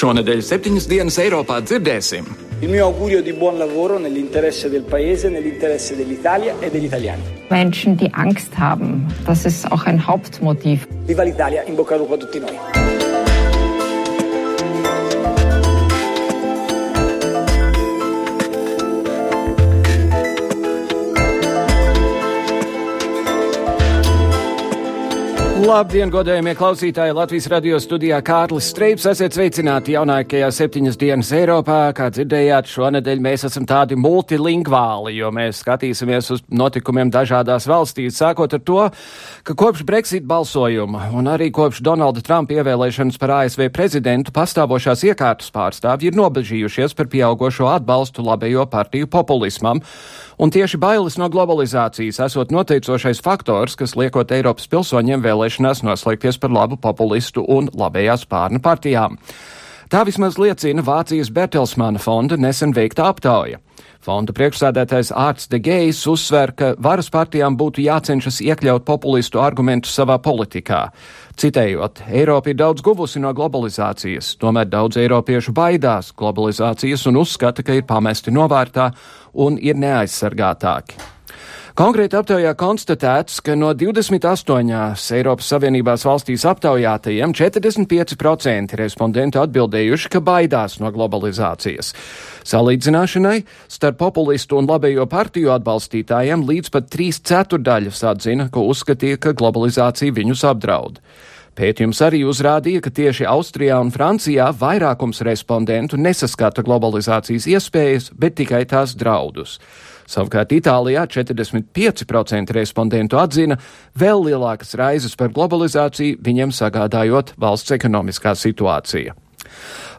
Šonadēļ septiņas dienas Eiropā dzirdēsim. Il mio augurio di buon lavoro nell'interesse del Paese, nell'interesse dell'Italia e degli italiani. Menschen, die Angst haben, das ist auch ein Hauptmotiv. Viva l'Italia, in bocca al lupo a tutti noi. Labdien, godējumie klausītāji! Latvijas radio studijā Kārlis Streips. Esiet sveicināti jaunākajā septiņas dienas Eiropā. Kā dzirdējāt, šonadēļ mēs esam tādi multilingvāli, jo mēs skatīsimies uz notikumiem dažādās valstīs, sākot ar to, ka kopš Brexit balsojuma un arī kopš Donalda Trumpa ievēlēšanas par ASV prezidentu pastāvošās iekārtas pārstāvji ir nobežījušies par pieaugošo atbalstu labējo partiju populismam. Un tieši bailes no globalizācijas esot noteicošais faktors, kas liekot Eiropas pilsoņiem vēlēšanās noslēgties par labu populistu un labējās pārnu partijām. Tā vismaz liecina Vācijas Bertelsmana fonda nesen veikta aptauja. Fonda priekšsēdētājs Ārts de Gejs uzsver, ka varas partijām būtu jācenšas iekļaut populistu argumentus savā politikā. Citējot, Eiropa ir daudz guvusi no globalizācijas, tomēr daudz eiropiešu baidās globalizācijas un uzskata, ka ir pamesti novārtā un ir neaizsargātāki. Konkrēti aptaujā konstatēts, ka no 28 Eiropas Savienībās valstīs aptaujātajiem 45% respondentu atbildējuši, ka baidās no globalizācijas. Salīdzināšanai starp populistu un labējo partiju atbalstītājiem līdz pat 3 ceturdaļas atzina, ka uzskatīja, ka globalizācija viņus apdraud. Pētījums arī uzrādīja, ka tieši Austrijā un Francijā vairākums respondentu nesaskata globalizācijas iespējas, bet tikai tās draudus. Savukārt Itālijā 45% respondentu atzina vēl lielākas raizes par globalizāciju, viņiem sagādājot valsts ekonomiskā situācija.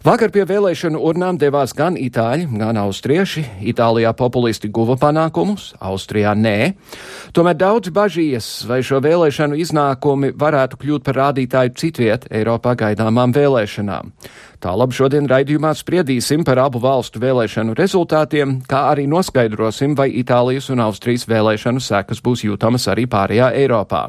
Vakar pie vēlēšanu urnām devās gan itāļi, gan austrieši. Itālijā populisti guva panākumus, Austrijā nē. Tomēr daudz bažījies, vai šo vēlēšanu iznākumi varētu kļūt par rādītāju citviet Eiropā gaidāmām vēlēšanām. Tālāk šodien raidījumā spriedīsim par abu valstu vēlēšanu rezultātiem, kā arī noskaidrosim, vai Itālijas un Austrijas vēlēšanu sekas būs jūtamas arī pārējā Eiropā.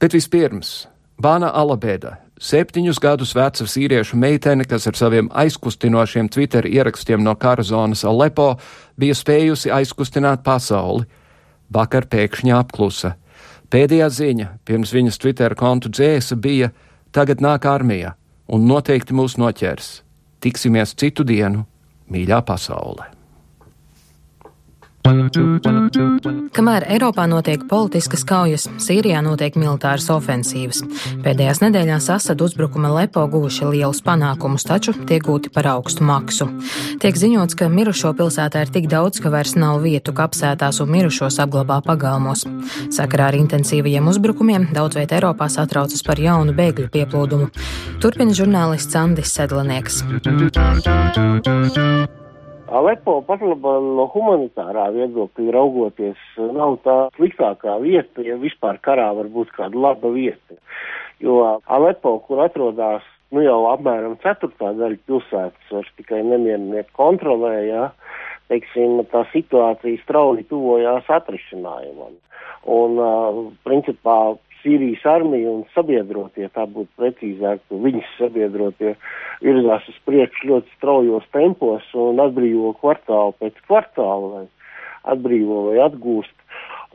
Bet vispirms, Bāna Alabēda, Septiņus gadus veca sīriešu meitene, kas ar saviem aizkustinošiem Twitter ierakstiem no kara zonas Alepo bija spējusi aizkustināt pasauli. Vakar pēkšņi apklusa. Pēdējā ziņa pirms viņas Twitter kontu dzēsa bija: Tagad nāk armija un noteikti mūs noķers. Tiksimies citu dienu, mīļā pasaule! Kamēr Eiropā notiek politiskas kaujas, Sīrijā notiek militāras ofensīvas. Pēdējās nedēļās Asad uzbrukuma Lepo guvuši lielus panākumus, taču tiek gūti par augstu maksu. Tiek ziņots, ka mirušo pilsētā ir tik daudz, ka vairs nav vietu kapsētās un mirušos apglabā pagalmos. Sakarā ar intensīvajiem uzbrukumiem daudz viet Eiropā satraucas par jaunu bēgļu pieplūdumu. Turpina žurnālists Andis Sedlanieks. Alepo pat no humanitārā viedokļa raugoties nav tā sliktākā vieta, ja vispār karā var būt kāda laba vieta. Jo Alepo, kur atrodas nu jau apmēram ceturtā daļa pilsētas, vairs tikai nemierinieki kontrolē, ja, teiksim, tā situācija strauji tuvojās atrisinājumam. Un, uh, principā, Sīrijas armija un sabiedrotie, tā būtu precīzāk, viņas sabiedrotie virzās uz priekšu ļoti straujos tempos un atbrīvo kvartālu pēc kvartāla vai atbrīvo vai atgūst.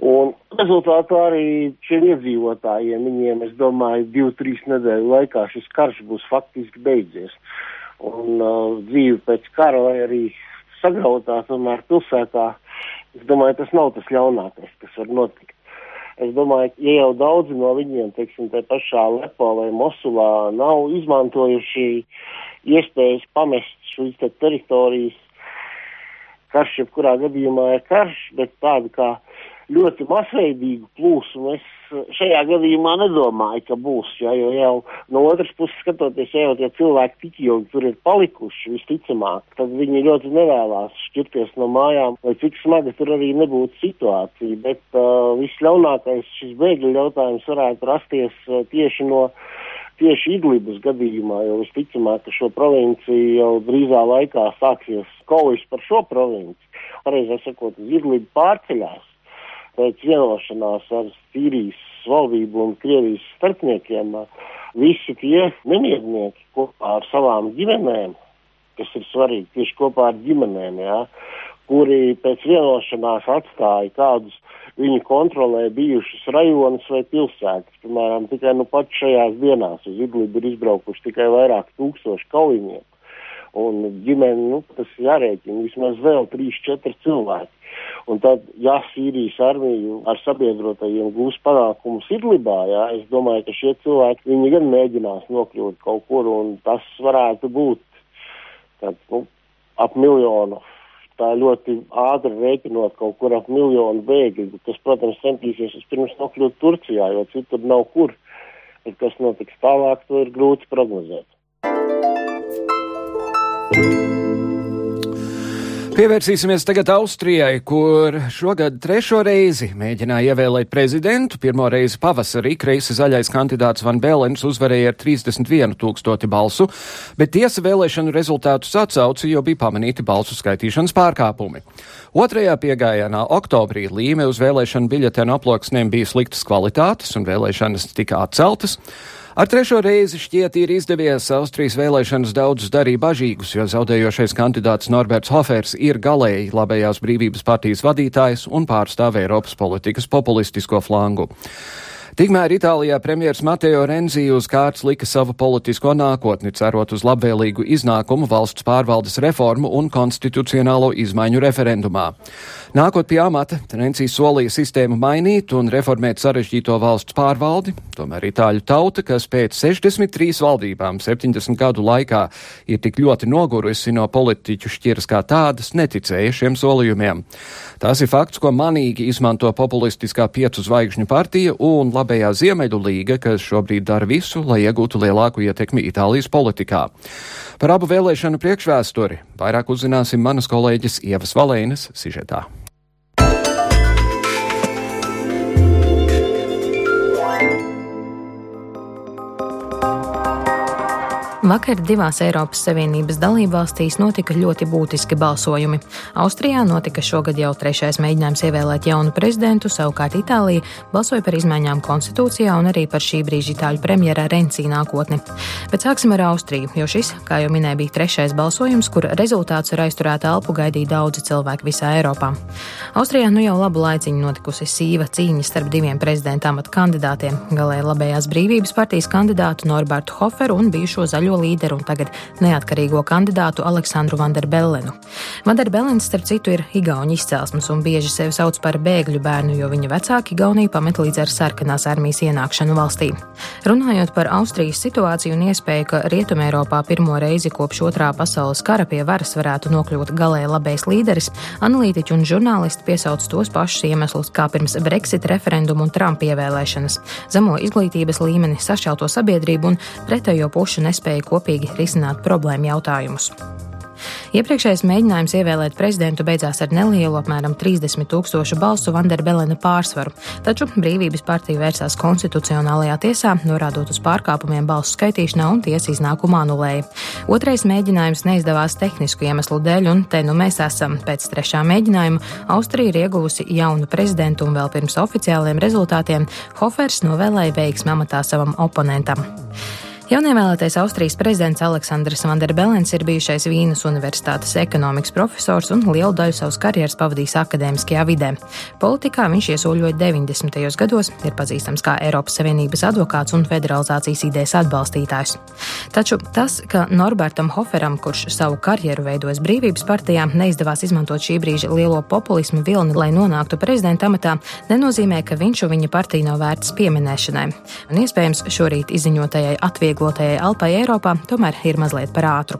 Un rezultātā arī šiem iedzīvotājiem, viņiem, es domāju, divu, trīs nedēļu laikā šis karš būs faktiski beidzies. Un uh, dzīve pēc kara vai arī sagrautā tomēr pilsētā, es domāju, tas nav tas ļaunākais, kas var notikt. Es domāju, ka ja jau daudzi no viņiem, teiksim, te pašā Lepo vai Mosulā nav izmantojuši iespējas pamest šīs te teritorijas. Karš jebkurā gadījumā ir karš, bet tāda kā ļoti masveidīgu plūsmu. Es šajā gadījumā nedomāju, ka būs, ja, jo jau no otras puses skatoties, ja jau tie cilvēki tik ilgi tur ir palikuši, visticamāk, tad viņi ļoti nevēlās šķirties no mājām, lai cik smaga tur arī nebūtu situācija, bet uh, visļaunākais šis bēgļu jautājums varētu rasties uh, tieši no tieši Idlibas gadījumā, jo visticamāk, ka šo provinciju jau drīzā laikā sāksies kaujas par šo provinciju. Pareizāk sakot, uz Idlibu pārceļās pēc vienošanās ar Sīrijas valdību un Krievijas starpniekiem, visi tie nemiernieki kopā ar savām ģimenēm, kas ir svarīgi tieši kopā ar ģimenēm, jā, kuri pēc vienošanās atstāja kādus viņu kontrolē bijušus rajonus vai pilsētas. Piemēram, tikai nu pat šajās dienās uz Idlibu ir izbraukuši tikai vairāk tūkstoši kaujinieku. Un ģimene, nu, tas jārēķina vismaz vēl 3-4 cilvēki. Un tad, ja Sīrijas armija ar sabiedrotajiem gūs panākumus Idlibā, jā, es domāju, ka šie cilvēki, viņi gan mēģinās nokļūt kaut kur, un tas varētu būt tad, nu, ap miljonu. Tā ļoti ātri rēķinot kaut kur ap miljonu bēgļu, kas, protams, centīsies vispirms nokļūt Turcijā, jo citur nav kur. Bet kas notiks tālāk, to ir grūti prognozēt. Pievērsīsimies tagad Austrijai, kur šogad trešo reizi mēģināja ievēlēt prezidentu. Pirmo reizi pavasarī kreisi zaļais kandidāts Van Bēlens uzvarēja ar 31 tūkstoti balsu, bet tiesa vēlēšanu rezultātus atsauca, jo bija pamanīti balsu skaitīšanas pārkāpumi. Otrajā piegājienā oktobrī līme uz vēlēšanu biļetenu aploksnēm bija sliktas kvalitātes un vēlēšanas tika atceltas. Ar trešo reizi šķiet ir izdevies Austrijas vēlēšanas daudzus darīja bažīgus, jo zaudējošais kandidāts Norberts Hofers ir galēji labējās brīvības partijas vadītājs un pārstāv Eiropas politikas populistisko flangu. Tikmēr Itālijā premjers Mateo Renzi uz kārtas lika savu politisko nākotni, cerot uz labvēlīgu iznākumu valsts pārvaldes reformu un konstitucionālo izmaiņu referendumā. Nākot pie amata, Renzi solīja sistēmu mainīt un reformēt sarežģīto valsts pārvaldi, tomēr itāļu tauta, kas pēc 63 valdībām 70 gadu laikā ir tik ļoti nogurusi no politiķu šķiras kā tādas, neticēja šiem solījumiem. Tas ir fakts, ko manīgi izmanto populistiskā piecu zvaigžņu partija un labējā Ziemeļu līga, kas šobrīd dara visu, lai iegūtu lielāku ietekmi Itālijas politikā. Par abu vēlēšanu priekšvēsturi vairāk uzzināsim manas kolēģis Ievas Valēnas sižetā. Vakar divās Eiropas Savienības dalībvalstīs notika ļoti būtiski balsojumi. Austrijā notika šogad jau trešais mēģinājums ievēlēt jaunu prezidentu, savukārt Itālija balsoja par izmaiņām konstitūcijā un arī par šī brīža itāļu premjera Rencija nākotni. Bet sāksim ar Austriju, jo šis, kā jau minēja, bija trešais balsojums, kur rezultāts ar aizturētu elpu gaidīja daudzi cilvēki visā Eiropā. Austrijā nu jau labu laiciņu notikusi sīva cīņa starp diviem prezidenta amata kandidātiem - galēji labējās brīvības partijas kandidātu Norbertu Hoferu un bijušo zaļo zaļo līderu un tagad neatkarīgo kandidātu Aleksandru Vanderbellenu. Vanderbellens, starp citu, ir Igauņu izcelsmes un bieži sevi sauc par bēgļu bērnu, jo viņa vecāki Igauniju pamet līdz ar sarkanās armijas ienākšanu valstī. Runājot par Austrijas situāciju un iespēju, ka Rietumē Eiropā pirmo reizi kopš otrā pasaules kara pie varas varētu nokļūt galēji labējs līderis, analītiķi un žurnālisti piesauc tos pašus iemeslus kā pirms Brexit referendumu un Trumpa ievēlēšanas - zemo izglītības līmeni, sašķelto sabiedrību un pretējo pušu nespēju kopīgi risināt problēmu jautājumus. Iepriekšējais mēģinājums ievēlēt prezidentu beidzās ar nelielu, apmēram 30 tūkstošu balsu Vanderbelena pārsvaru, taču Brīvības partija vērsās konstitucionālajā tiesā, norādot uz pārkāpumiem balsu skaitīšanā un tiesa iznākumu anulēja. Otrais mēģinājums neizdevās tehnisku iemeslu dēļ, un te nu mēs esam. Pēc trešā mēģinājuma Austrija ir ieguvusi jaunu prezidentu, un vēl pirms oficiāliem rezultātiem Hofers novēlēja veiksmi amatā savam oponentam. Jaunievēlētais Austrijas prezidents Aleksandrs Vanderbelens ir bijušais Vīnas Universitātes ekonomikas profesors un lielu daļu savas karjeras pavadījis akadēmiskajā vidē. Politikā viņš iesoļoja 90. gados, ir pazīstams kā Eiropas Savienības advokāts un federalizācijas idejas atbalstītājs. Taču tas, ka Norbertam Hoferam, kurš savu karjeru veidojas brīvības partijā, neizdevās izmantot šī brīža lielo populismu vilni, lai nonāktu prezidenta amatā, nenozīmē, ka viņš un viņa partija nav vērts pieminēšanai. Un iespējams šorīt izziņotajai atvieglošanai atvieglotajai alpai Eiropā tomēr ir mazliet par ātru.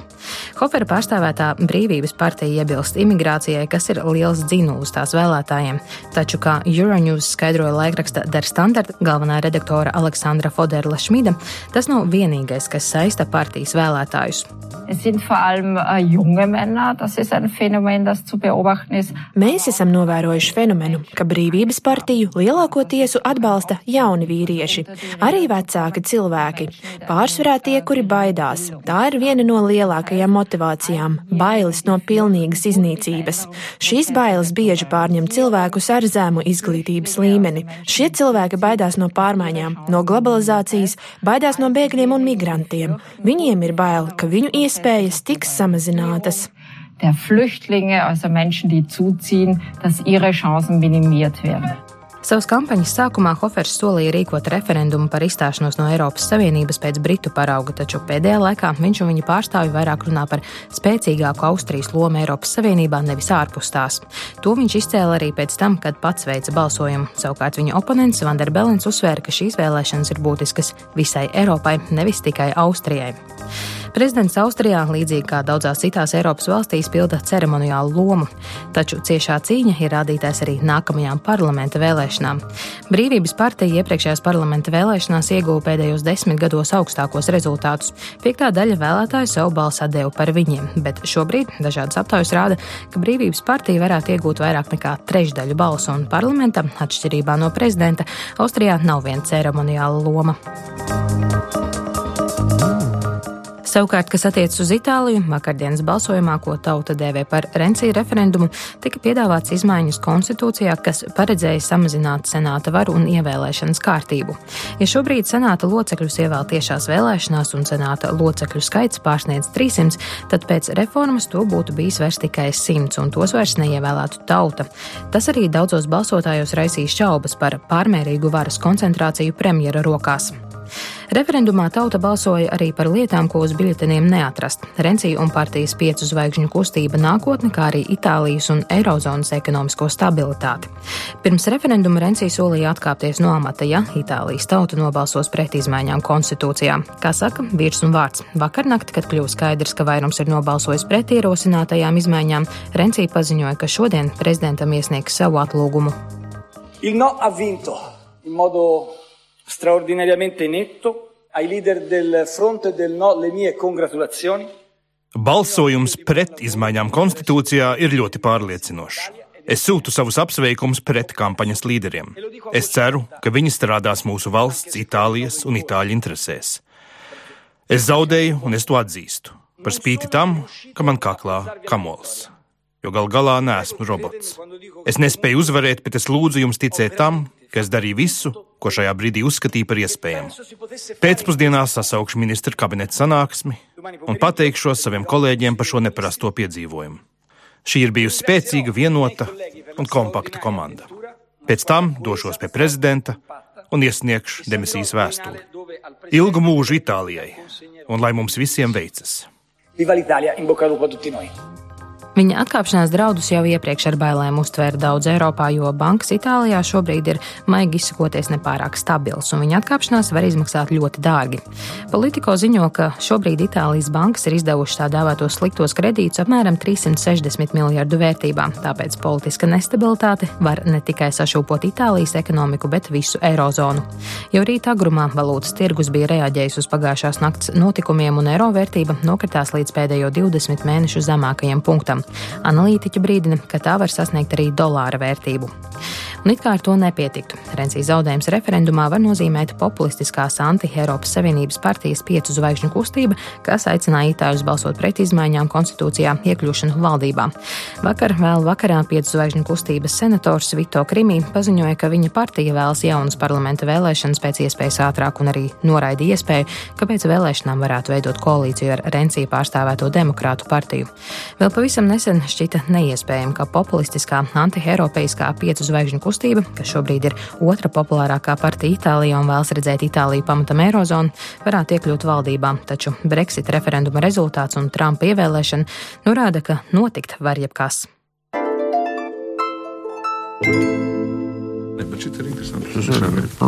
Hofera pārstāvētā brīvības partija iebilst imigrācijai, kas ir liels dzinulis tās vēlētājiem, taču, kā Euronews skaidroja laikraksta Der Standard galvenā redaktore Aleksandra Foderla Šmida, tas nav vienīgais, kas saista partijas vēlētājus. Es sind vor allem äh, junge Männer. Das ist ein Phänomen, das zu beobachten ist. Mēs esam novērojuši fenomenu, ka brīvības partiju lielāko tiesu atbalsta jauni vīrieši, arī vecāki cilvēki. Pārsvarā tie, kuri baidās. Tā ir viena no lielākajām motivācijām - bailes no pilnīgas iznīcības. Šīs bailes bieži pārņem cilvēkus ar zemu izglītības līmeni. Šie cilvēki baidās no pārmaiņām, no globalizācijas, baidās no bēgļiem un migrantiem. Viņiem ir bail, ka viņu iespējas tiks samazinātas. Der Flüchtlinge, also Menschen, die zuziehen, dass ihre Chancen minimiert werden. Savas kampaņas sākumā Hofers solīja rīkot referendumu par izstāšanos no Eiropas Savienības pēc Britu parauga, taču pēdējā laikā viņš un viņa pārstāvji vairāk runā par spēcīgāku Austrijas lomu Eiropas Savienībā, nevis ārpus tās. To viņš izcēla arī pēc tam, kad pats veica balsojumu. Savukārt viņa oponents Vanderbelens uzsvēra, ka šīs vēlēšanas ir būtiskas visai Eiropai, nevis tikai Austrijai. Prezidents Austrijā, līdzīgi kā daudzās citās Eiropas valstīs, pilda ceremoniālu lomu, taču ciešā cīņa ir rādītājs arī nākamajām parlamenta vēlēšanām. Brīvības partija iepriekšējās parlamenta vēlēšanās ieguva pēdējos desmit gados augstākos rezultātus. Piektā daļa vēlētāju savu balsu atdeva par viņiem, bet šobrīd dažādas aptaujas rāda, ka Brīvības partija varētu iegūt vairāk nekā trešdaļu balsu, un parlamentam, atšķirībā no prezidenta, Austrijā nav viena ceremoniāla loma. Savukārt, kas attiecas uz Itāliju, vakardienas balsojumā, ko tauta dēvē par Rencija referendumu, tika piedāvāts izmaiņas konstitūcijā, kas paredzēja samazināt senāta varu un ievēlēšanas kārtību. Ja šobrīd senāta locekļus ievēl tiešās vēlēšanās un senāta locekļu skaits pārsniedz 300, tad pēc reformas to būtu bijis vairs tikai 100 un tos vairs neievēlētu tauta. Tas arī daudzos balsotājos raisīs šaubas par pārmērīgu varas koncentrāciju premjera rokās. Referendumā tauta balsoja arī par lietām, ko uz biļeteniem neatrast - Rencija un partijas piecu zvaigžņu kustība nākotne, kā arī Itālijas un Eirozonas ekonomisko stabilitāti. Pirms referenduma Rencija solīja atkāpties no amata, ja Itālijas tauta nobalsos pret izmaiņām konstitūcijā. Kā saka vīrs un vārds, vakarnakt, kad kļuva skaidrs, ka vairums ir nobalsojis pret ierosinātajām izmaiņām, Rencija paziņoja, ka šodien prezidentam iesniegs savu atlūgumu. Il no ha vinto in modo straordinariamente netto. Ai leader del fronte del no le mie congratulazioni. Balsojums pret izmaiņām konstitūcijā ir ļoti pārliecinošs. Es sūtu savus apsveikumus pret kampaņas līderiem. Es ceru, ka viņi strādās mūsu valsts, Itālijas un Itāļu interesēs. Es zaudēju, un es to atzīstu. Par spīti tam, ka man kaklā kamols. Jo gal galā neesmu robots. Es nespēju uzvarēt, bet es lūdzu jums ticēt tam, ka es darīju visu, ko šajā brīdī uzskatīja par iespējamu. Pēcpusdienā sasaukšu ministra kabineta sanāksmi un pateikšos saviem kolēģiem par šo neparasto piedzīvojumu. Šī ir bijusi spēcīga, vienota un kompakta komanda. Pēc tam došos pie prezidenta un iesniegšu demisijas vēstuli. Ilgu mūžu Itālijai un lai mums visiem veicas! Viva l'Italia, in bocca al lupo a tutti noi! Viņa atkāpšanās draudus jau iepriekš ar bailēm uztvēra daudz Eiropā, jo bankas Itālijā šobrīd ir maigi izsakoties nepārāk stabils, un viņa atkāpšanās var izmaksāt ļoti dārgi. Politiko ziņo, ka šobrīd Itālijas bankas ir izdevušas tā dēvētos sliktos kredītus apmēram 360 miljardu vērtībā, tāpēc politiska nestabilitāte var ne tikai sašūpot Itālijas ekonomiku, bet visu eirozonu. Jau rīt agrumā valūtas tirgus bija reaģējis uz pagājušās nakts notikumiem, un eiro vērtība nokritās līdz pēdējo 20 mēnešu zemākajam punktam. Analītiķi brīdina, ka tā var sasniegt arī dolāra vērtību. Un it kā ar to nepietiktu. Rensijas zaudējums referendumā var nozīmēt populistiskās anti-Eiropas Savienības partijas piecu zvaigžņu kustība, kas aicināja itāļus balsot pret izmaiņām konstitūcijā iekļūšanu valdībā. Vakar vēl vakarā piecu zvaigžņu kustības senators Vito Krimī paziņoja, ka viņa partija vēlas jaunas parlamenta vēlēšanas pēc iespējas ātrāk un arī noraida iespēju, ka pēc vēlēšanām varētu veidot koalīciju ar Rensiju pārstāvēto demokrātu partiju. Vēl pavisam nesen šķita neiespējami, ka populistiskā anti-eiropeiskā piecu zvaigžņu kustība kustība, kas šobrīd ir otra populārākā partija Itālijā un vēlas redzēt Itāliju pamatam Eirozonu, varētu iekļūt valdībā, taču Brexit referenduma rezultāts un Trumpa ievēlēšana norāda, ka notikt var jebkas. Interesanti, bet šis ir interesants.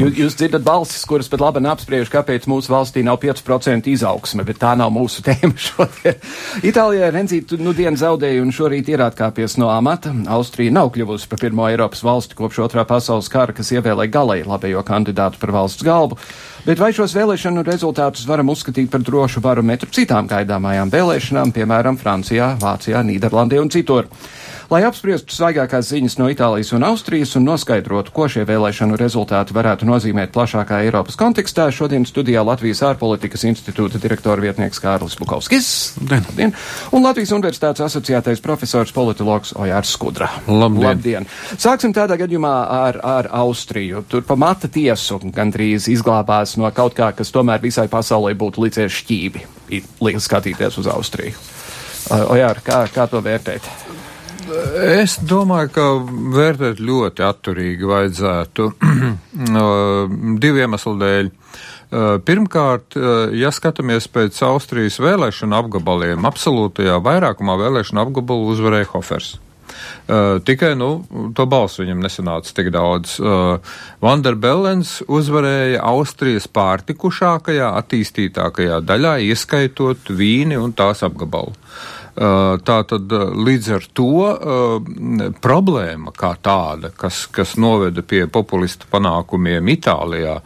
Jūs, jūs dzirdat balsis, kuras pat labi apspriež, kāpēc mūsu valstī nav 5% izaugsme, bet tā nav mūsu tēma šodien. Itālijā Renzīt nu dienu zaudēja un šorīt ir atkāpies no amata. Austrija nav kļuvusi par pirmo Eiropas valsti kopš otrā pasaules kara, kas ievēlēja galēji labējo kandidātu par valsts galvu. Bet vai šos vēlēšanu rezultātus varam uzskatīt par drošu barometru citām gaidāmajām vēlēšanām, piemēram, Francijā, Vācijā, Nīderlandē un citur? Lai apspriestu svaigākās ziņas no Itālijas un Austrijas un noskaidrotu, ko šie vēlēšanu rezultāti varētu nozīmēt plašākā Eiropas kontekstā, šodien studijā Latvijas ārpolitikas institūta direktora vietnieks Kārlis Bukovskis Labdien, un Latvijas Universitātes asociētais profesors politologs Ojārs Skudra. Labdien. Labdien! Sāksim tādā gadījumā ar, ar Austriju. Tur pa mata tiesu gandrīz izglābās no kaut kā, kas tomēr visai pasaulē būtu licies šķīvi, skatīties uz Austriju. Ojār, kā, kā to vērtēt? Es domāju, ka vērtēt ļoti atturīgi vajadzētu divu iemeslu dēļ. Pirmkārt, ja skatāmies pēc Austrijas vēlēšanu apgabaliem, absolūtajā vairākumā vēlēšanu apgabalu uzvarēja Hofers. Uh, tikai, nu, to balsu viņam nesanāca tik daudz. Uh, Vanderbellens uzvarēja Austrijas pārtikušākajā, attīstītākajā daļā, ieskaitot Vīni un tās apgabalu. Uh, tā tad līdz ar to uh, problēma kā tāda, kas, kas noveda pie populistu panākumiem Itālijā,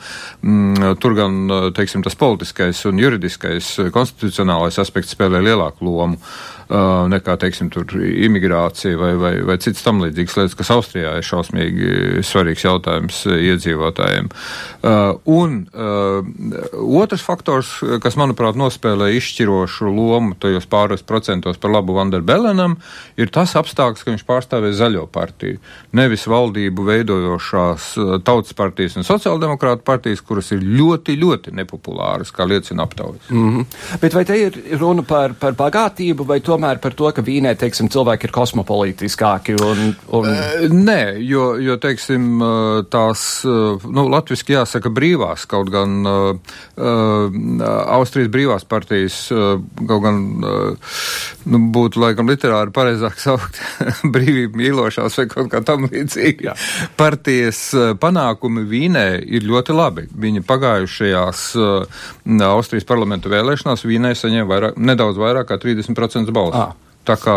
mm, tur gan, teiksim, tas politiskais un juridiskais konstitucionālais aspekts spēlē lielāku lomu. Uh, nekā, teiksim, imigrācija vai, vai, vai citas tam līdzīgas lietas, kas Austrijā ir šausmīgi svarīgs jautājums iedzīvotājiem. Uh, un uh, otrs faktors, kas, manuprāt, nospēlē izšķirošu lomu tajos pāris procentos par labu Vanderbelenam, ir tas apstākļus, ka viņš pārstāvēja zaļo partiju. Nevis valdību veidojošās tautas partijas un sociāldemokrāta partijas, kuras ir ļoti, ļoti nepopulāras, kā liecina aptaujas. Mm -hmm. Bet vai te ir runa par, par bagātību vai to? Tomēr par to, ka Vīnē, teiksim, cilvēki ir kosmopolītiskāki? Un, un... Nē, jo, jo, teiksim, tās, nu, latviski jāsaka brīvās, kaut gan uh, Austrijas brīvās partijas, uh, kaut gan, uh, nu, būtu laikam literāri pareizāk saukt brīvību mīlošās vai kaut kā tam līdzīgi. Partijas panākumi Vīnē ir ļoti labi. Viņi pagājušajās Austrijas parlamentu vēlēšanās Vīnē saņēma vairāk, nedaudz vairāk kā 30% balsu balss. À. Tā kā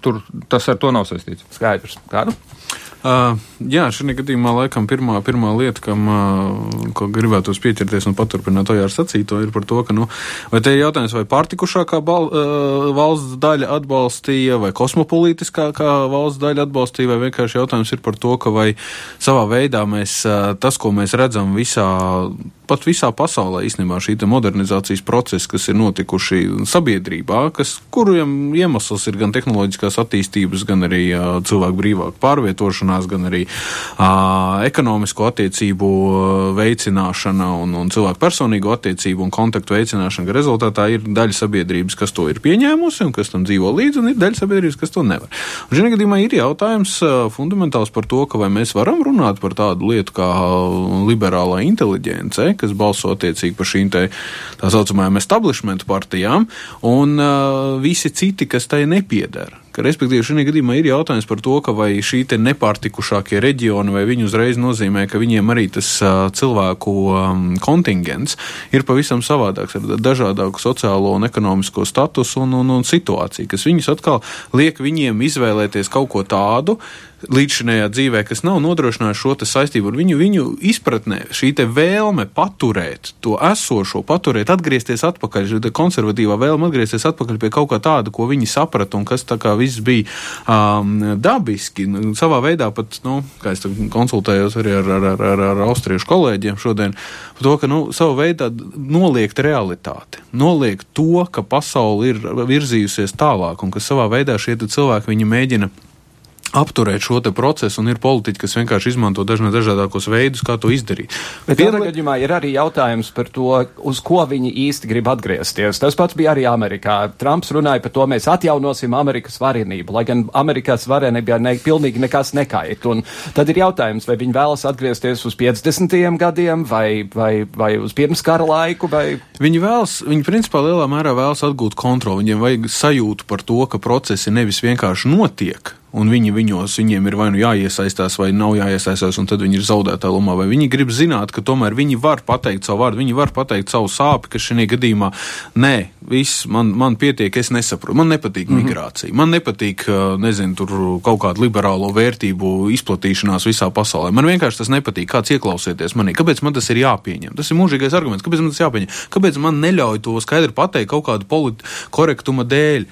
tur tas ar to nav saistīts. Skaidrs. Kādu? Uh, jā, šajā gadījumā laikam pirmā, pirmā lieta, kam ko gribētos pieķerties un paturpināt to ar sacīto, ir par to, ka, nu, vai te ir jautājums, vai pārtikušākā bal, valsts daļa atbalstīja, vai kosmopolītiskākā valsts daļa atbalstīja, vai vienkārši jautājums ir par to, ka vai savā veidā mēs, tas, ko mēs redzam visā pat visā pasaulē īstenībā šī modernizācijas procesa, kas ir notikuši sabiedrībā, kas, kuriem iemesls ir gan tehnoloģiskās attīstības, gan arī cilvēku brīvāka pārvietošanās, gan arī ekonomisko attiecību veicināšana un, un cilvēku personīgo attiecību un kontaktu veicināšana, ka rezultātā ir daļa sabiedrības, kas to ir pieņēmusi un kas tam dzīvo līdzi, un ir daļa sabiedrības, kas to nevar. Un šajā gadījumā ir jautājums fundamentāls par to, ka vai mēs varam runāt par tādu lietu kā liberālā inteliģence, kas balso attiecīgi par šīm te, tā saucamajām establishment partijām, un uh, visi citi, kas tai nepiedara. Ka, respektīvi, šajā gadījumā ir jautājums par to, vai šī nepārtikušākie reģioni, vai viņi uzreiz nozīmē, ka viņiem arī tas uh, cilvēku um, kontingents ir pavisam savādāks, ar dažādāku sociālo un ekonomisko statusu un, un, un situāciju, kas viņus atkal liek viņiem izvēlēties kaut ko tādu, līdzšinējā dzīvē, kas nav nodrošinājuši šo saistību ar viņu, viņu izpratnē, šī vēlme paturēt to esošo, paturēt, atgriezties atpakaļ, šī konservatīvā vēlme atgriezties atpakaļ pie kaut kā tāda, ko viņi saprata un kas tā kā viss bija um, dabiski. Nu, savā veidā pat, nu, kā es konsultējos arī ar, ar, ar, ar, ar austriešu kolēģiem šodien, par to, ka, nu, savā veidā noliegt realitāti, noliegt to, ka pasauli ir virzījusies tālāk un ka savā veidā šie cilvēki viņi mēģina apturēt šo procesu, un ir politiķi, kas vienkārši izmanto dažādākos veidus, kā to izdarīt. Bet tādā gadījumā ir arī jautājums par to, uz ko viņi īsti grib atgriezties. Tas pats bija arī Amerikā. Trumps runāja par to, mēs atjaunosim Amerikas varenību, lai gan Amerikas varenībā ne, pilnīgi nekas nekait. Un tad ir jautājums, vai viņi vēlas atgriezties uz 50. gadiem vai, vai, vai uz pirmskara laiku. Vai... Viņi vēlas, viņi principā lielā mērā vēlas atgūt kontroli. Viņiem vajag sajūtu par to, ka procesi nevis vienkārši notiek, un viņi viņos, viņiem ir vai nu jāiesaistās, vai nav jāiesaistās, un tad viņi ir zaudētā lomā, vai viņi grib zināt, ka tomēr viņi var pateikt savu vārdu, viņi var pateikt savu sāpi, ka šajā gadījumā nē, viss man, man pietiek, es nesaprotu, man nepatīk mm -hmm. migrācija, man nepatīk, nezinu, tur kaut kāda liberālo vērtību izplatīšanās visā pasaulē. Man vienkārši tas nepatīk, kāds ieklausieties manī, kāpēc man tas ir jāpieņem. Tas ir mūžīgais arguments, kāpēc man tas jāpieņem, kāpēc man neļauj to skaidri pateikt kaut kādu politkorektuma dēļ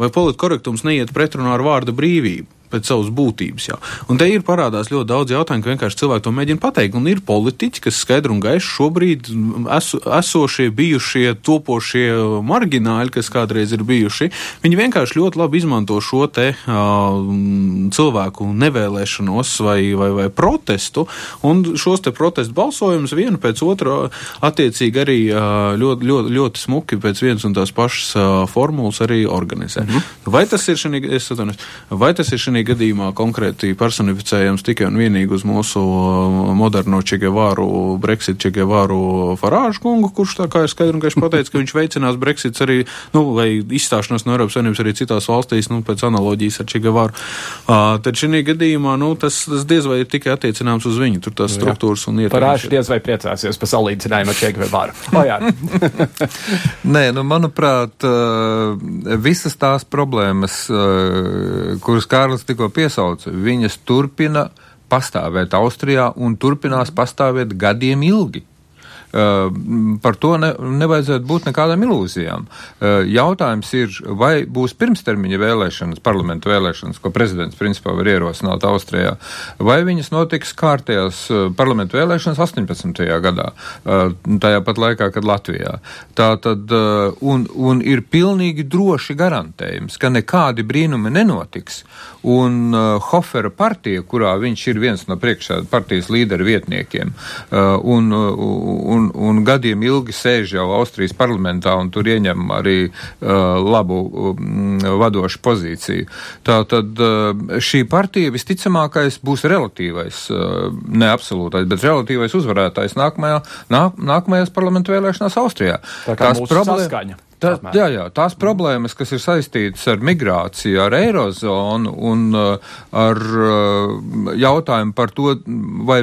vai politkorektums neiet pretrunā ar vārda brīvību pēc savas būtības. Jā. Un te ir parādās ļoti daudz jautājumu, ka vienkārši cilvēki to mēģina pateikt. Un ir politiķi, kas skaidri un gaiši šobrīd eso, esošie, bijušie, topošie margināļi, kas kādreiz ir bijuši, viņi vienkārši ļoti labi izmanto šo te uh, cilvēku nevēlēšanos vai, vai, vai protestu, un šos te protestu balsojumus vienu pēc otra attiecīgi arī uh, ļoti, ļoti, ļoti smuki pēc vienas un tās pašas uh, formulas arī organizē. Mm -hmm. Vai tas ir šī, es atvainojos, vai tas ir šī manī gadījumā konkrēti personificējams tikai un vienīgi uz mūsu uh, moderno Čegevāru, Brexit Čegevāru Farāžu kungu, kurš tā kā ir skaidri un gaiši pateicis, ka viņš veicinās Brexits arī, nu, vai izstāšanos no Eiropas Savienības arī citās valstīs, nu, pēc analoģijas ar Čegevāru. Uh, tad šī gadījumā, nu, tas, tas diez vai ir tikai attiecināms uz viņu, tur tās struktūras un ietekmes. Farāžu diez vai priecāsies par salīdzinājumu ar Čegevāru. Oh, jā. Nē, nu, manuprāt, uh, visas tās problēmas, uh, kuras Kārlis tikko piesauca, viņas turpina pastāvēt Austrijā un turpinās pastāvēt gadiem ilgi. Uh, par to ne, nevajadzētu būt nekādām ilūzijām. Uh, jautājums ir, vai būs pirmstermiņa vēlēšanas, parlamentu vēlēšanas, ko prezidents principā var ierosināt Austrijā, vai viņas notiks kārtējās uh, parlamentu vēlēšanas 18. gadā, tajā pat laikā, kad Latvijā. Tā tad, un, un ir pilnīgi droši garantējums, ka nekādi brīnumi nenotiks, un Hofera partija, kurā viņš ir viens no priekšā partijas līderu vietniekiem, un, un un, un gadiem ilgi sēž jau Austrijas parlamentā un tur ieņem arī uh, labu um, vadošu pozīciju. Tā tad uh, šī partija visticamākais būs relatīvais, uh, ne absolūtais, bet relatīvais uzvarētājs nākamajā, nāk, nākamajās parlamentu vēlēšanās Austrijā. Tā kā Tās problēma. Tā, jā, jā, tās problēmas, kas ir saistītas ar migrāciju, ar eirozonu un uh, ar uh, jautājumu par to, vai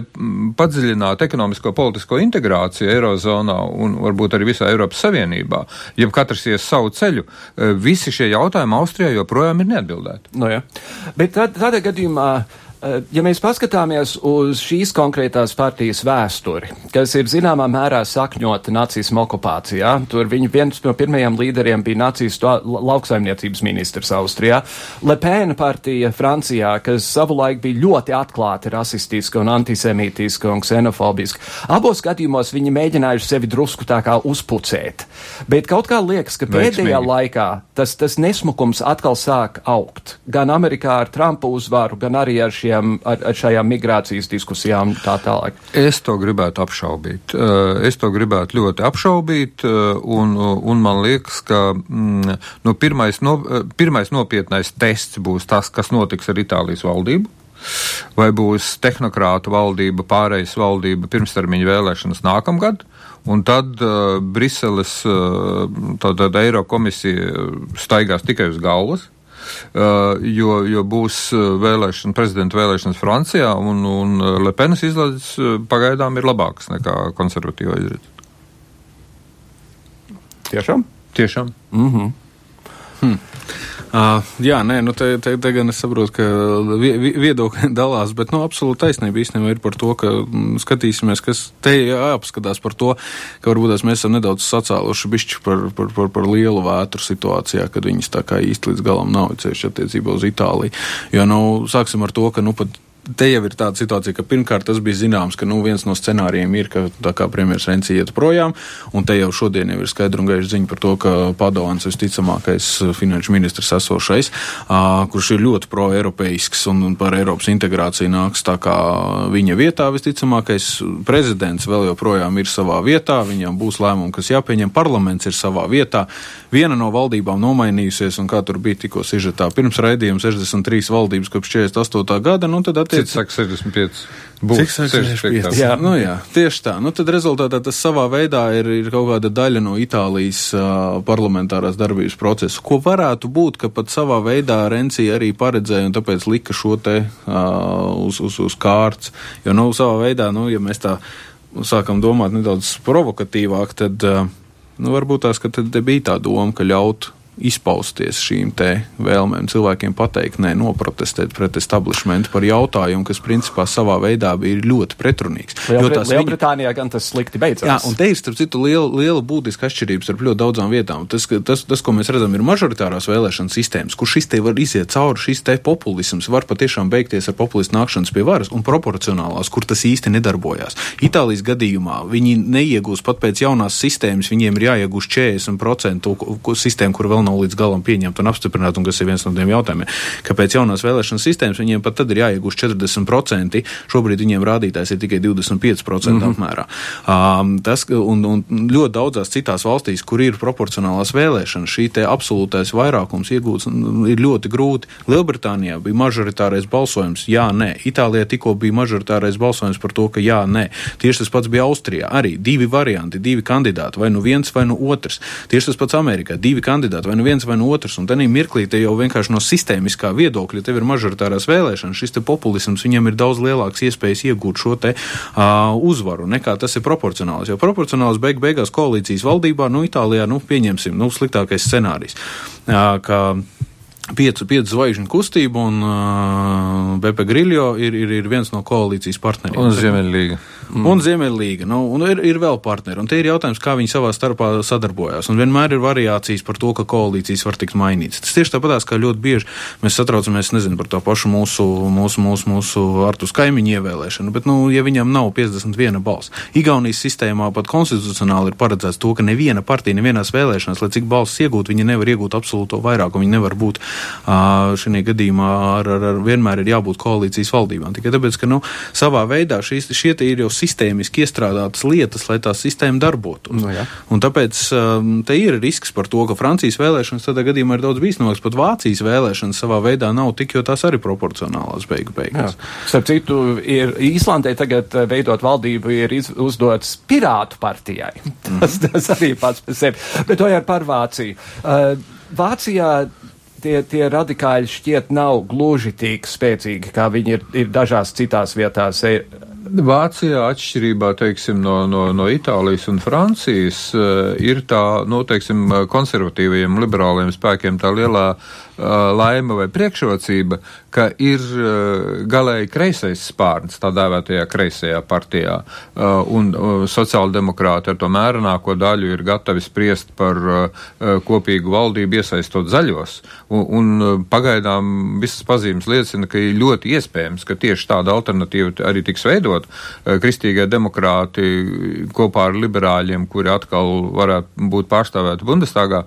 padziļināt ekonomisko politisko integrāciju eirozonā un varbūt arī visā Eiropas Savienībā, ja katrs ies savu ceļu, uh, visi šie jautājumi Austrijā joprojām ir neatbildēti. No jā. Bet tādā gadījumā. Uh, Eh, ja mēs paskatāmies uz šīs konkrētās partijas vēsturi, kas ir zināmā mērā sakņota nacismu okupācijā, tur viņa viens no pirmajiem līderiem bija nacistu lauksaimniecības ministrs Austrijā, Lepēna partija Francijā, kas savulaik bija ļoti atklāti rasistiska un antisemītiska un ksenofobiska. Abos gadījumos viņi mēģinājuši sevi drusku tā kā uzpucēt, bet kaut kā liekas, ka pēdējā Veiksmīgi. laikā tas, tas nesmukums atkal sāk augt. Gan Amerikā ar Trumpa uzvaru, gan arī ar šī šiem, ar, ar šajām migrācijas diskusijām tā tālāk? Es to gribētu apšaubīt. Eh, es to gribētu ļoti apšaubīt, eh, un, un man liekas, ka mm, nu, pirmais, no, eh, pirmais nopietnais tests būs tas, kas notiks ar Itālijas valdību. Vai būs tehnokrāta valdība, pārējais valdība, pirmstermiņa vēlēšanas nākamgad, un tad uh, Briseles, uh, tātad Eiro komisija staigās tikai uz galvas. Uh, jo, jo būs uh, vēlēšana, prezidenta vēlēšanas Francijā, un, un uh, Lepenas izlaides pagaidām ir labākas nekā konservatīvā izredzes. Tiešām? Tiešām. Mm -hmm. hmm. Uh, jā, nē, nu te, te, te gan es saprotu, ka viedokļi dalās, bet nu, absolūti taisnība īstenībā ir par to, ka mm, skatīsimies, kas te jāapskatās par to, ka varbūt mēs esam nedaudz sacēluši bišķi par, par, par, par lielu vētru situācijā, kad viņas tā kā īsti līdz galam nav ceļš attiecībā uz Itāliju. Jo, nu, sāksim ar to, ka, nu, pat te jau ir tāda situācija, ka pirmkārt tas bija zināms, ka nu, viens no scenārijiem ir, ka tā kā premjerministrs Renci iet projām, un te jau šodien jau ir skaidra un gaiša ziņa par to, ka Padovans visticamākais uh, finanšu ministrs esošais, uh, kurš ir ļoti pro-eiropeisks un, un par Eiropas integrāciju nāks tā kā viņa vietā visticamākais prezidents vēl joprojām ir savā vietā, viņam būs lēmumi, kas jāpieņem, parlaments ir savā vietā, viena no valdībām nomainījusies, un kā tur bija tikko sižetā pirms raidījuma 63 valdības kopš 48. gada, nu tad attiecīgi cits saka 65. Būs Cik saka 65? Jā, nu jā, tieši tā. Nu, tad rezultātā tas savā veidā ir, ir kaut kāda daļa no Itālijas uh, parlamentārās darbības procesa, ko varētu būt, ka pat savā veidā Rencija arī paredzēja un tāpēc lika šo te uh, uz, uz, uz kārts. Jo, nu, savā veidā, nu, ja mēs tā sākam domāt nedaudz provokatīvāk, tad, uh, nu, varbūt tās, ka te bija tā doma, ka ļaut izpausties šīm vēlmēm, cilvēkiem pateikt, nē, noprotestēt pret establishmentu par jautājumu, kas principā savā veidā bija ļoti pretrunīgs. Liel, Lielbritānijā viņa... gan tas slikti beidzās. Jā, un te ir, starp citu, liela, liela būtiska atšķirība starp ļoti daudzām vietām. Tas, tas, tas, ko mēs redzam, ir mažoritārās vēlēšanas sistēmas, kur šis te var iziet cauri, šis te populisms var patiešām beigties ar populistu nākšanas pie varas, un proporcionālās, kur tas īsti nedarbojās. Itālijas gadījumā viņi neiegūs pat pēc jaunās sistēmas, viņiem ir jāiegūst 40% sistēma, kur vēl nav līdz galam pieņemta un apstiprināta, un kas ir viens no tiem jautājumiem, kāpēc jaunās vēlēšanas sistēmas viņiem pat tad ir jāiegūst 40%, šobrīd viņiem rādītājs ir tikai 25% mm -hmm. apmērā. Um, tas, un, un ļoti daudzās citās valstīs, kur ir proporcionālās vēlēšanas, šī te absolūtais vairākums iegūts ir ļoti grūti. Lielbritānijā bija mažoritārais balsojums, jā, nē. Itālijā tikko bija mažoritārais balsojums par to, ka jā, nē. Tieši tas pats bija Austrijā. Arī divi varianti, divi kandidāti, vai nu viens, vai nu otrs. Tieši tas pats Amerikā, divi kandidāti, vai nu viens vai no otrs. Un tādā mirklī te jau vienkārši no sistēmiskā viedokļa, tev ir mažoritārās vēlēšanas, šis populisms viņam ir daudz lielāks iespējas iegūt šo te uh, uzvaru nekā tas ir proporcionāls. Jo proporcionāls beig beigās koalīcijas valdībā, nu, Itālijā, nu, pieņemsim, nu, sliktākais scenārijs. Uh, ka, Piecu, piecu zvaigžņu kustība un uh, Bepe Grillo ir, ir, ir viens no koalīcijas partneriem. Un Ziemeļlīga. Mm. Un Ziemeļlīga. Nu, un ir, ir vēl partneri. Un te ir jautājums, kā viņi savā starpā sadarbojās. Un vienmēr ir variācijas par to, ka koalīcijas var tikt mainītas. Tas tieši tāpatās, kā ļoti bieži mēs satraucamies nezinu, par to pašu mūsu, mūsu, mūsu, mūsu Artus kaimiņu ievēlēšanu. Bet, nu, ja viņam nav 51 balss, Igaunijas sistēmā pat konstitucionāli ir paredzēts to, ka neviena partija nevienās vēlēšanās, lai cik balss iegūt, viņi nevar iegūt absolūto vairākumu. Viņi nevar būt šajā gadījumā ar, ar, ar vienmēr ir jābūt koalīcijas valdībām. Tikai tāpēc, ka nu, savā veidā šīs, šie ir jau sistēmiski iestrādātas lietas, lai tā sistēma darbotos. No, jā. un tāpēc um, te ir risks par to, ka Francijas vēlēšanas tādā gadījumā ir daudz bīstamākas. Pat Vācijas vēlēšanas savā veidā nav tik, jo tās arī proporcionālās beigu beigās. Starp citu, ir Īslandē tagad uh, veidot valdību ir iz, uzdots Pirātu partijai. Mm. Tas, tas arī pats par sevi. Bet to jau par Vāciju. Uh, Vācijā tie, tie radikāļi šķiet nav gluži tik spēcīgi, kā viņi ir, ir dažās citās vietās. Vācijā, atšķirībā teiksim, no, no, no Itālijas un Francijas, eh, ir tā, nu, teiksim, konservatīvajiem liberāliem spēkiem tā lielā uh, laime vai priekšrocība, ka ir uh, galēji kreisais spārns tā dēvētajā kreisajā partijā, un sociāldemokrāti ar to mērenāko daļu ir gatavi spriest par kopīgu valdību iesaistot zaļos, un, un pagaidām visas pazīmes liecina, ka ir ļoti iespējams, ka tieši tāda alternatīva arī tiks veidot. Kristīgie demokrāti kopā ar liberāļiem, kuri atkal varētu būt pārstāvēti Bundestagā,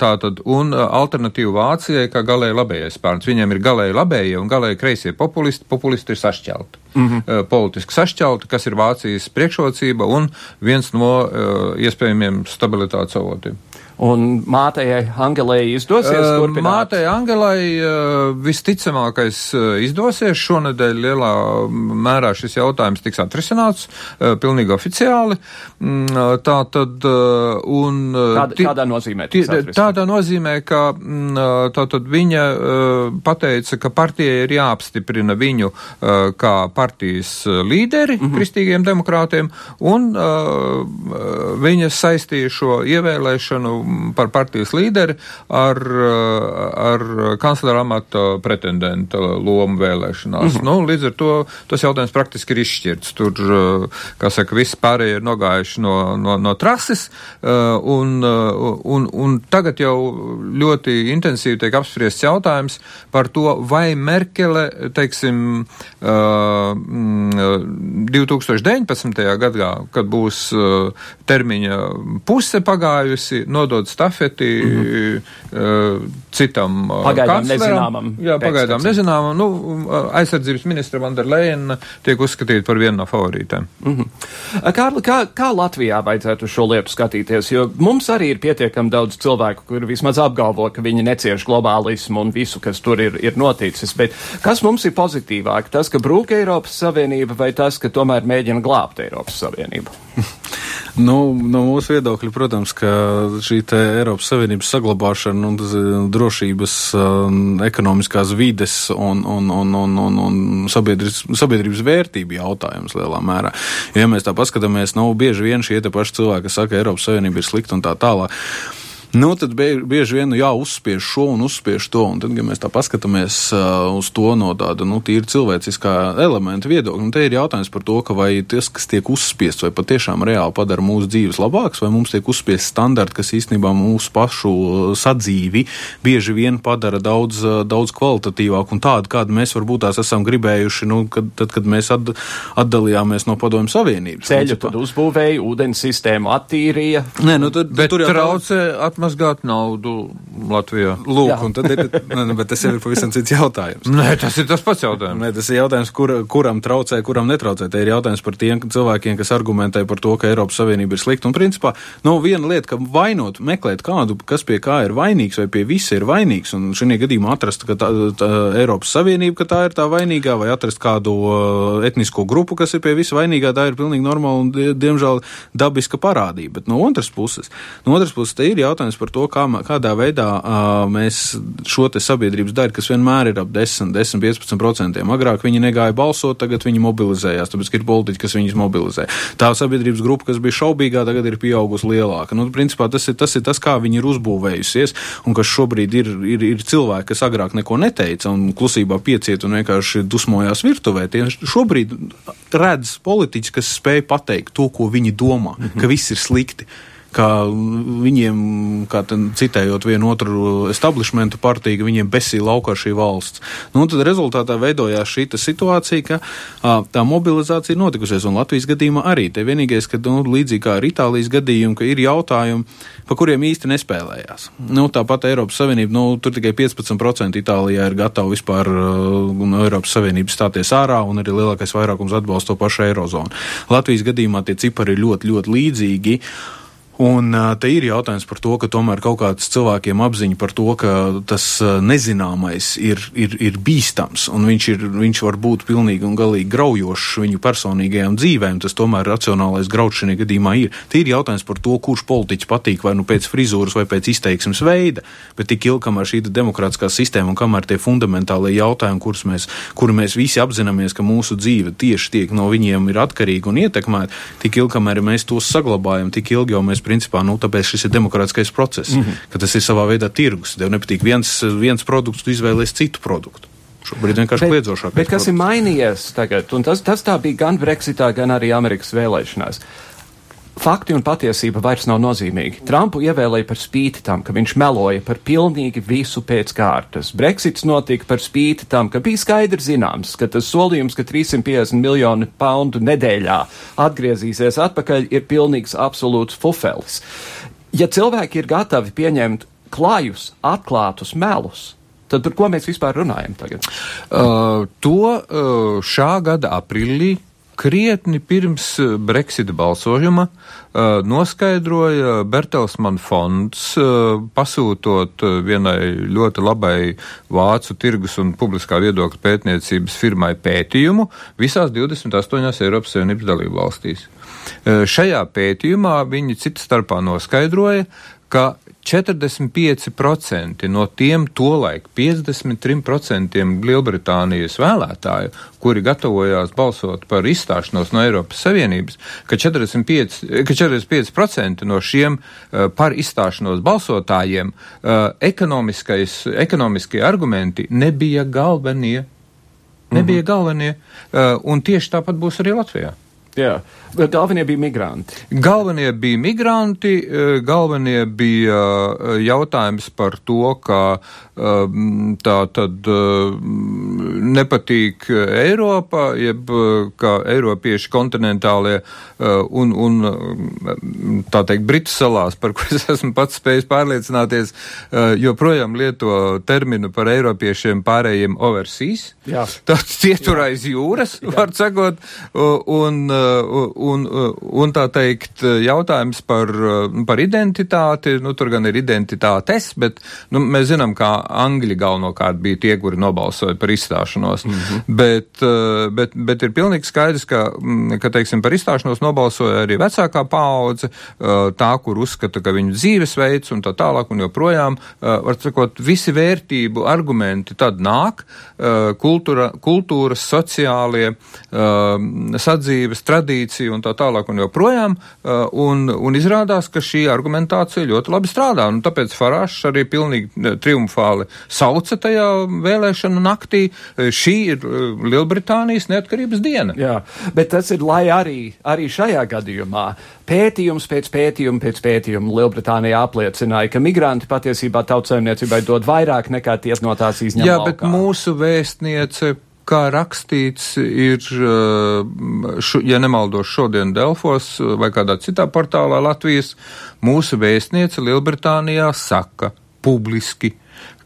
tātad, un alternatīva Vācija Vācijai kā galēji labējais spārns. Viņiem ir galēji labējie un galēji kreisie populisti. Populisti ir sašķelti. Mm -hmm. Politiski sašķelti, kas ir Vācijas priekšrocība un viens no uh, iespējamiem stabilitātes avotiem. Un mātei Angelai izdosies uh, turpināt? Mātei Angelai uh, visticamākais uh, izdosies. Šonadēļ lielā mērā šis jautājums tiks atrisināts pilnīgi oficiāli. Mm, tā tad, un, Kāda, kādā nozīmē? Tādā nozīmē, ka mm, tā tad viņa pateica, ka partija ir jāapstiprina viņu kā partijas līderi mm -hmm. kristīgiem demokrātiem, un viņa saistīja šo ievēlēšanu par partijas līderi ar, ar kanclera amata pretendenta lomu vēlēšanās. Mm -hmm. nu, līdz ar to tas jautājums praktiski ir izšķirts. Tur, kā saka, visi pārējie ir nogājuši no, no, no trases, un, un, un tagad jau ļoti intensīvi tiek apspriests jautājums par to, vai Merkele, teiksim, 2019. gadā, kad būs termiņa puse pagājusi, nodot nodot stafeti mm -hmm. citam uh, pagaidām nezināmam. Jā, pagaidām nezināmam. Nu, aizsardzības ministra Vanderleina tiek uzskatīta par vienu no favorītēm. Mm -hmm. Kārli, kā, kā Latvijā vajadzētu šo lietu skatīties? Jo mums arī ir pietiekami daudz cilvēku, kuri vismaz apgalvo, ka viņi necieš globālismu un visu, kas tur ir, ir noticis. Bet kas mums ir pozitīvāk? Tas, ka brūk Eiropas Savienība vai tas, ka tomēr mēģina glābt Eiropas Savienību? Nu, no mūsu viedokļa, protams, ka šī Eiropas Savienības saglabāšana un drošības, um, ekonomiskās vides un, un, un, un, un, un sabiedrības, sabiedrības vērtība jautājums lielā mērā. Ja mēs tā paskatāmies, nu, bieži vien šie paši cilvēki, saka, ka Eiropas Savienība ir slikta un tā tālāk. Nu, tad bieži vien nu, jā, uzspiež šo un uzspiež to. Un tad, ja mēs tā paskatāmies uh, uz to no tāda nu, tīra cilvēciskā elementa viedokļa, nu, te ir jautājums par to, ka vai tas, kas tiek uzspiests, vai patiešām reāli padara mūsu dzīves labākas, vai mums tiek uzspiests standarti, kas īstenībā mūsu pašu sadzīvi bieži vien padara daudz, daudz kvalitatīvāku un tādu, kādu mēs varbūt tās esam gribējuši, nu, kad, tad, kad mēs at, atdalījāmies no Padomju Savienības. Ceļu tad uzbūvēja, ūdens sistēmu attīrīja. Nē, nu, tad, Bet tur jau traucē atmazgāt atmazgāt naudu Latvijā. Lūk, Jā. un tad ir, ne, bet tas jau ir pavisam cits jautājums. Nē, tas ir tas pats jautājums. Nē, tas ir jautājums, kur, kuram traucē, kuram netraucē. Te ir jautājums par tiem cilvēkiem, kas argumentē par to, ka Eiropas Savienība ir slikta. Un principā, nu, viena lieta, ka vainot, meklēt kādu, kas pie kā ir vainīgs vai pie visa ir vainīgs, un šajā gadījumā atrast, ka tā, tā Eiropas Savienība, ka tā ir tā vainīgā, vai atrast kādu uh, etnisko grupu, kas ir pie visa vainīgā, tā ir pilnīgi normāla un, diemžēl, dabiska parādība. Bet no otras puses, no otras puses, te ir jautājums jautājums par to, kā, kādā veidā uh, mēs šo te sabiedrības daļu, kas vienmēr ir ap 10, 10, 15%, agrāk viņi negāja balsot, tagad viņi mobilizējās, tāpēc, ir politiķi, kas viņus mobilizē. Tā sabiedrības grupa, kas bija šaubīgā, tagad ir pieaugusi lielāka. Nu, principā tas ir, tas ir tas, kā viņi ir uzbūvējusies, un kas šobrīd ir, ir, ir cilvēki, kas agrāk neko neteica un klusībā pieciet un vienkārši dusmojās virtuvē. Tie šobrīd redz politiķus, kas spēj pateikt to, ko viņi domā, mm -hmm. ka viss ir slikti ka viņiem, kā citējot vienu otru establishmentu partiju, viņiem besīja laukā šī valsts. Nu, tad rezultātā veidojās šī situācija, ka a, tā mobilizācija notikusies, un Latvijas gadījumā arī. Te vienīgais, ka nu, līdzīgi kā ar Itālijas gadījumu, ka ir jautājumi, pa kuriem īsti nespēlējās. Nu, tāpat Eiropas Savienība, nu, tur tikai 15% Itālijā ir gatava vispār uh, no Eiropas Savienības stāties ārā, un arī lielākais vairākums atbalsta to pašu Eirozonu. Latvijas gadījumā tie cipari ir ļoti, ļoti līdzīgi. Un te ir jautājums par to, ka tomēr kaut kāds cilvēkiem apziņa par to, ka tas nezināmais ir, ir, ir bīstams un viņš, ir, viņš var būt pilnīgi un galīgi graujošs viņu personīgajām dzīvēm. Tas tomēr racionālais grauds šajā gadījumā ir. Tie ir jautājums par to, kurš politiķis patīk vai nu pēc frizūras vai pēc izteiksmes veida, bet tik ilgi, kamēr šī demokrātiskā sistēma un kamēr tie fundamentālie jautājumi, kurus mēs, kuri mēs visi apzināmies, ka mūsu dzīve tieši tiek no viņiem ir atkarīga un ietekmēta, tik ilgi, kamēr mēs tos saglabājam, tik ilgi jau mēs principā, nu, tāpēc šis ir demokrātiskais process, mm -hmm. ka tas ir savā veidā tirgus. Tev nepatīk viens, viens produkts, tu izvēlēsies citu produktu. Šobrīd vienkārši kliedzošāk. Bet kas produkts. ir mainījies tagad? Un tas, tas tā bija gan Brexitā, gan arī Amerikas vēlēšanās. Fakti un patiesība vairs nav nozīmīgi. Trumpu ievēlēja par spīti tam, ka viņš meloja par pilnīgi visu pēc kārtas. Brexits notika par spīti tam, ka bija skaidrs zināms, ka tas solījums, ka 350 miljoni poundu nedēļā atgriezīsies atpakaļ, ir pilnīgs absolūts fufelis. Ja cilvēki ir gatavi pieņemt klājus, atklātus melus, tad par ko mēs vispār runājam tagad? Uh, to uh, šā gada aprīlī krietni pirms eh, Brexita balsojuma uh, noskaidroja Bertelsmann fonds, uh, pasūtot vienai ļoti labai vācu tirgus un publiskā viedokļa pētniecības firmai pētījumu visās 28 Eiropas Savienības dalību valstīs. Uh, šajā pētījumā viņi citu starpā noskaidroja, ka 45% no tiem tolaik 53% Lielbritānijas vēlētāju, kuri gatavojās balsot par izstāšanos no Eiropas Savienības, ka 45%, ka 45 no šiem uh, par izstāšanos balsotājiem uh, ekonomiskie argumenti nebija galvenie. Nebija -hmm. galvenie, uh, un tieši tāpat būs arī Latvijā. Jā, bet galvenie bija migranti. Galvenie bija migranti, eh, galvenie bija eh, jautājums par to, ka eh, tā tad nepatīk Eiropa, jeb ka Eiropieši kontinentālie un, un tā teikt Britu salās, par ko es esmu pats spējis pārliecināties, joprojām lieto terminu par Eiropiešiem pārējiem overseas. Jā. Tāds cietur aiz jūras, var sakot, un, un, un tā teikt, jautājums par, par identitāti, nu, tur gan ir identitātes, bet nu, mēs zinām, kā Angļi galvenokārt bija tie, kuri nobalsoja par izstāšanos. Mm -hmm. bet, bet, bet ir pilnīgi skaidrs, ka, ka teiksim, par izstāšanos nobalsoja arī vecākā paudze, tā, kur uzskata, ka viņu dzīvesveids un tā tālāk un joprojām, var sakot, visi vērtību argumenti tad nāk, kultūra, kultūras, sociālie, sadzīves, tradīcija un tā tālāk un joprojām, uh, un, un izrādās, ka šī argumentācija ļoti labi strādā, un tāpēc Farāšs arī pilnīgi uh, triumfāli sauca tajā vēlēšanu naktī. Uh, šī ir Lielbritānijas neatkarības diena. Jā, bet tas ir, lai arī, arī šajā gadījumā pētījums pēc pētījuma pēc pētījuma Lielbritānijā apliecināja, ka migranti patiesībā tautsājumniecībai dod vairāk nekā tie no tās izņem. Jā, laukā. bet mūsu vēstniece kā rakstīts, ir, eh, šu, ja nemaldos, šodien Delfos vai kādā citā portālā Latvijas, mūsu vēstniece Lielbritānijā saka publiski,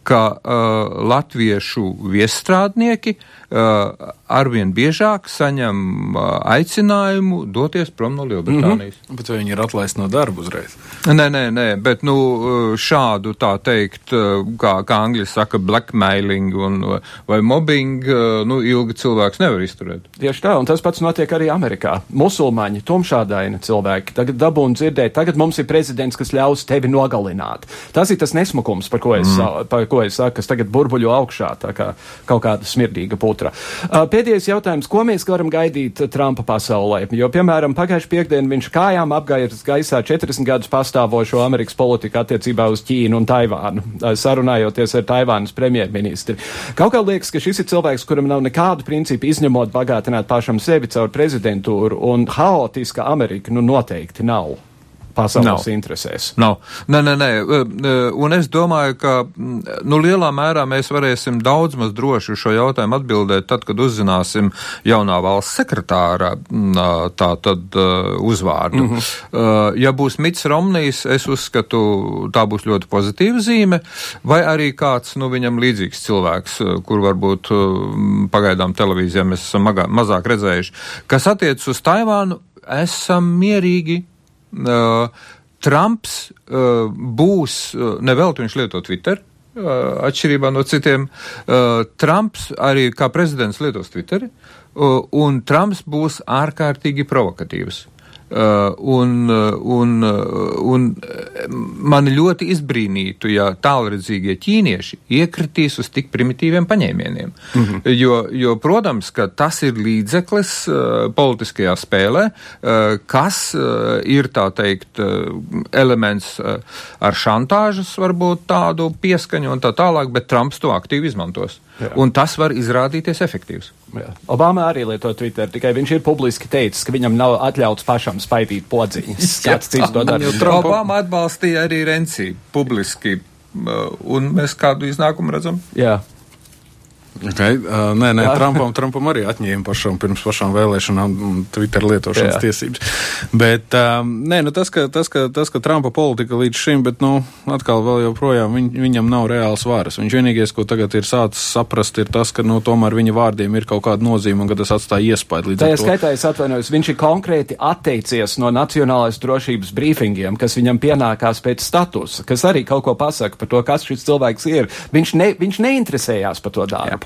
ka uh, latviešu viestrādnieki arvien biežāk saņem uh, aicinājumu doties prom no Lielbritānijas. Mm -hmm. Bet vai viņi ir atlaisti no darba uzreiz? Nē, nē, nē, bet nu, šādu tā teikt, kā, kā angļi saka, blackmailing un, vai mobbing, nu, ilgi cilvēks nevar izturēt. Tieši tā, un tas pats notiek arī Amerikā. Musulmaņi, tumšādaini cilvēki, tagad dabūn dzirdēt, tagad mums ir prezidents, kas ļaus tevi nogalināt. Tas ir tas nesmukums, par ko es, mm. par ko ko es saku, kas tagad burbuļo augšā, tā kā kaut kāda smirdīga putra. Uh, pēdējais jautājums, ko mēs varam gaidīt Trumpa pasaulē? Jo, piemēram, pagājušajā piekdienā viņš kājām apgājis gaisā 40 gadus pastāvošo Amerikas politiku attiecībā uz Ķīnu un Taivānu, sarunājoties ar Taivānas premjerministri. Kaut kā liekas, ka šis ir cilvēks, kuram nav nekādu principu izņemot bagātināt pašam sevi caur prezidentūru, un haotiska Amerika nu noteikti nav pasaules nav. interesēs. Nav. Nē, nē, nē. Un es domāju, ka nu, lielā mērā mēs varēsim daudz maz droši uz šo jautājumu atbildēt tad, kad uzzināsim jaunā valsts sekretāra tā tad uzvārdu. Mm -hmm. Ja būs Mits Romnijs, es uzskatu, tā būs ļoti pozitīva zīme, vai arī kāds, nu, viņam līdzīgs cilvēks, kur varbūt pagaidām televīzijā mēs esam mazāk redzējuši. Kas attiec uz Taivānu, esam mierīgi Trumps būs, nevelti viņš lieto Twitter, atšķirībā no citiem, Trumps arī kā prezidents lietos Twitteri, un Trumps būs ārkārtīgi provokatīvs. Uh, un, uh, un, uh, un mani ļoti izbrīnītu, ja tālredzīgie ķīnieši iekritīs uz tik primitīviem paņēmieniem. Mm -hmm. jo, jo, protams, ka tas ir līdzeklis politiskajā spēlē, kas ir, tā teikt, elements ar šantāžas, varbūt tādu pieskaņu un tā tālāk, bet Trumps to aktīvi izmantos. Jā. Un tas var izrādīties efektīvs. Jā. Obama arī lieto Twitter, tikai viņš ir publiski teicis, ka viņam nav atļauts pašam spaidīt podziņas. Kāds cits to dara? Obama atbalstīja arī Renci publiski, un mēs kādu iznākumu redzam. Jā. Okay. Uh, nē, nē, Trumpam, Trumpam arī atņēma pašam pirms pašām vēlēšanām Twitter lietošanas Jā. tiesības. Bet um, nē, nu tas, ka, tas, ka, tas, ka Trumpa politika līdz šim, bet, nu, atkal vēl joprojām viņ, viņam nav reāls varas. Viņš vienīgais, ko tagad ir sācis saprast, ir tas, ka, nu, tomēr viņa vārdiem ir kaut kāda nozīme un ka tas atstāja iespaidu līdz Tajā skaitā es atvainojos, viņš ir konkrēti atteicies no nacionālais drošības brīfingiem, kas viņam pienākās pēc statusa, kas arī kaut ko pasaka par to, kas šis cilvēks ir. Viņš, ne, viņš neinteresējās par to darbu. Jā.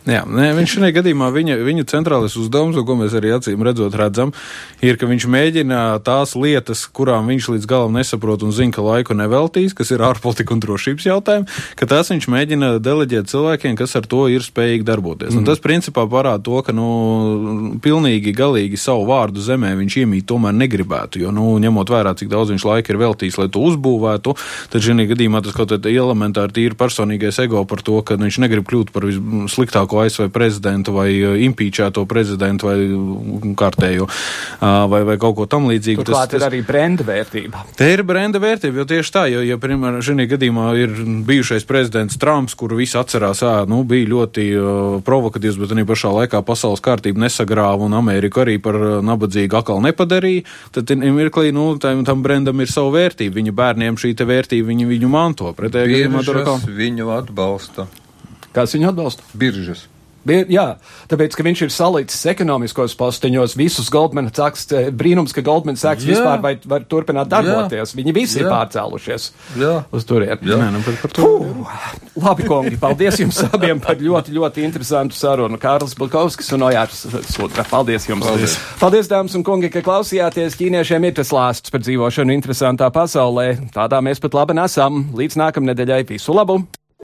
Jā, nē, viņš šajā gadījumā viņa, viņa centrālais uzdevums, ko mēs arī acīm redzot, redzam, ir, ka viņš mēģina tās lietas, kurām viņš līdz galam nesaprot un zina, ka laiku neveltīs, kas ir ārpolitika un drošības jautājumi, ka tās viņš mēģina deleģēt cilvēkiem, kas ar to ir spējīgi darboties. Mm. Un tas principā parāda to, ka, nu, pilnīgi galīgi savu vārdu zemē viņš iemīt tomēr negribētu, jo, nu, ņemot vērā, cik daudz viņš laika ir veltījis, lai to uzbūvētu, tad šī gadījumā tas kaut kādā elementāri tīri personīgais ego par to, ka viņš negrib kļūt par vissliktāko ASV prezidentu vai impīčēto prezidentu vai kārtējo vai, vai kaut ko tam līdzīgu. Turklāt tas, tas ir arī brenda vērtība. Te ir brenda vērtība, jo tieši tā, jo, ja, piemēram, šajā gadījumā ir bijušais prezidents Trumps, kuru visi atcerās, ā, nu, bija ļoti uh, provokatīvs, bet arī pašā laikā pasaules kārtību nesagrāva un Ameriku arī par nabadzīgu atkal nepadarīja, tad mirklī, nu, tam, tam brendam ir savu vērtību. Viņa bērniem šī vērtība viņu, viņu manto. Pretējā gadījumā tur atkal viņu atbalsta. Kas viņu atbalsta? Biržas. Jā, tāpēc, ka viņš ir salicis ekonomiskos posteņos visus Goldman Sachs, eh, brīnums, ka Goldman Sachs jā. vispār vai, var turpināt darboties. Jā. Viņi visi jā. ir pārcēlušies jā. uz turieni. Jā, nu, par, par to. Puh, labi, kungi, paldies jums abiem par ļoti, ļoti interesantu sarunu. Kārlis Bulkovskis un Ojārs Sudra. Paldies jums. Paldies. paldies, dāmas un kungi, ka klausījāties. Ķīniešiem ir tas lāsts par dzīvošanu interesantā pasaulē. Tādā mēs pat labi nesam. Līdz nākamnedēļai visu labu!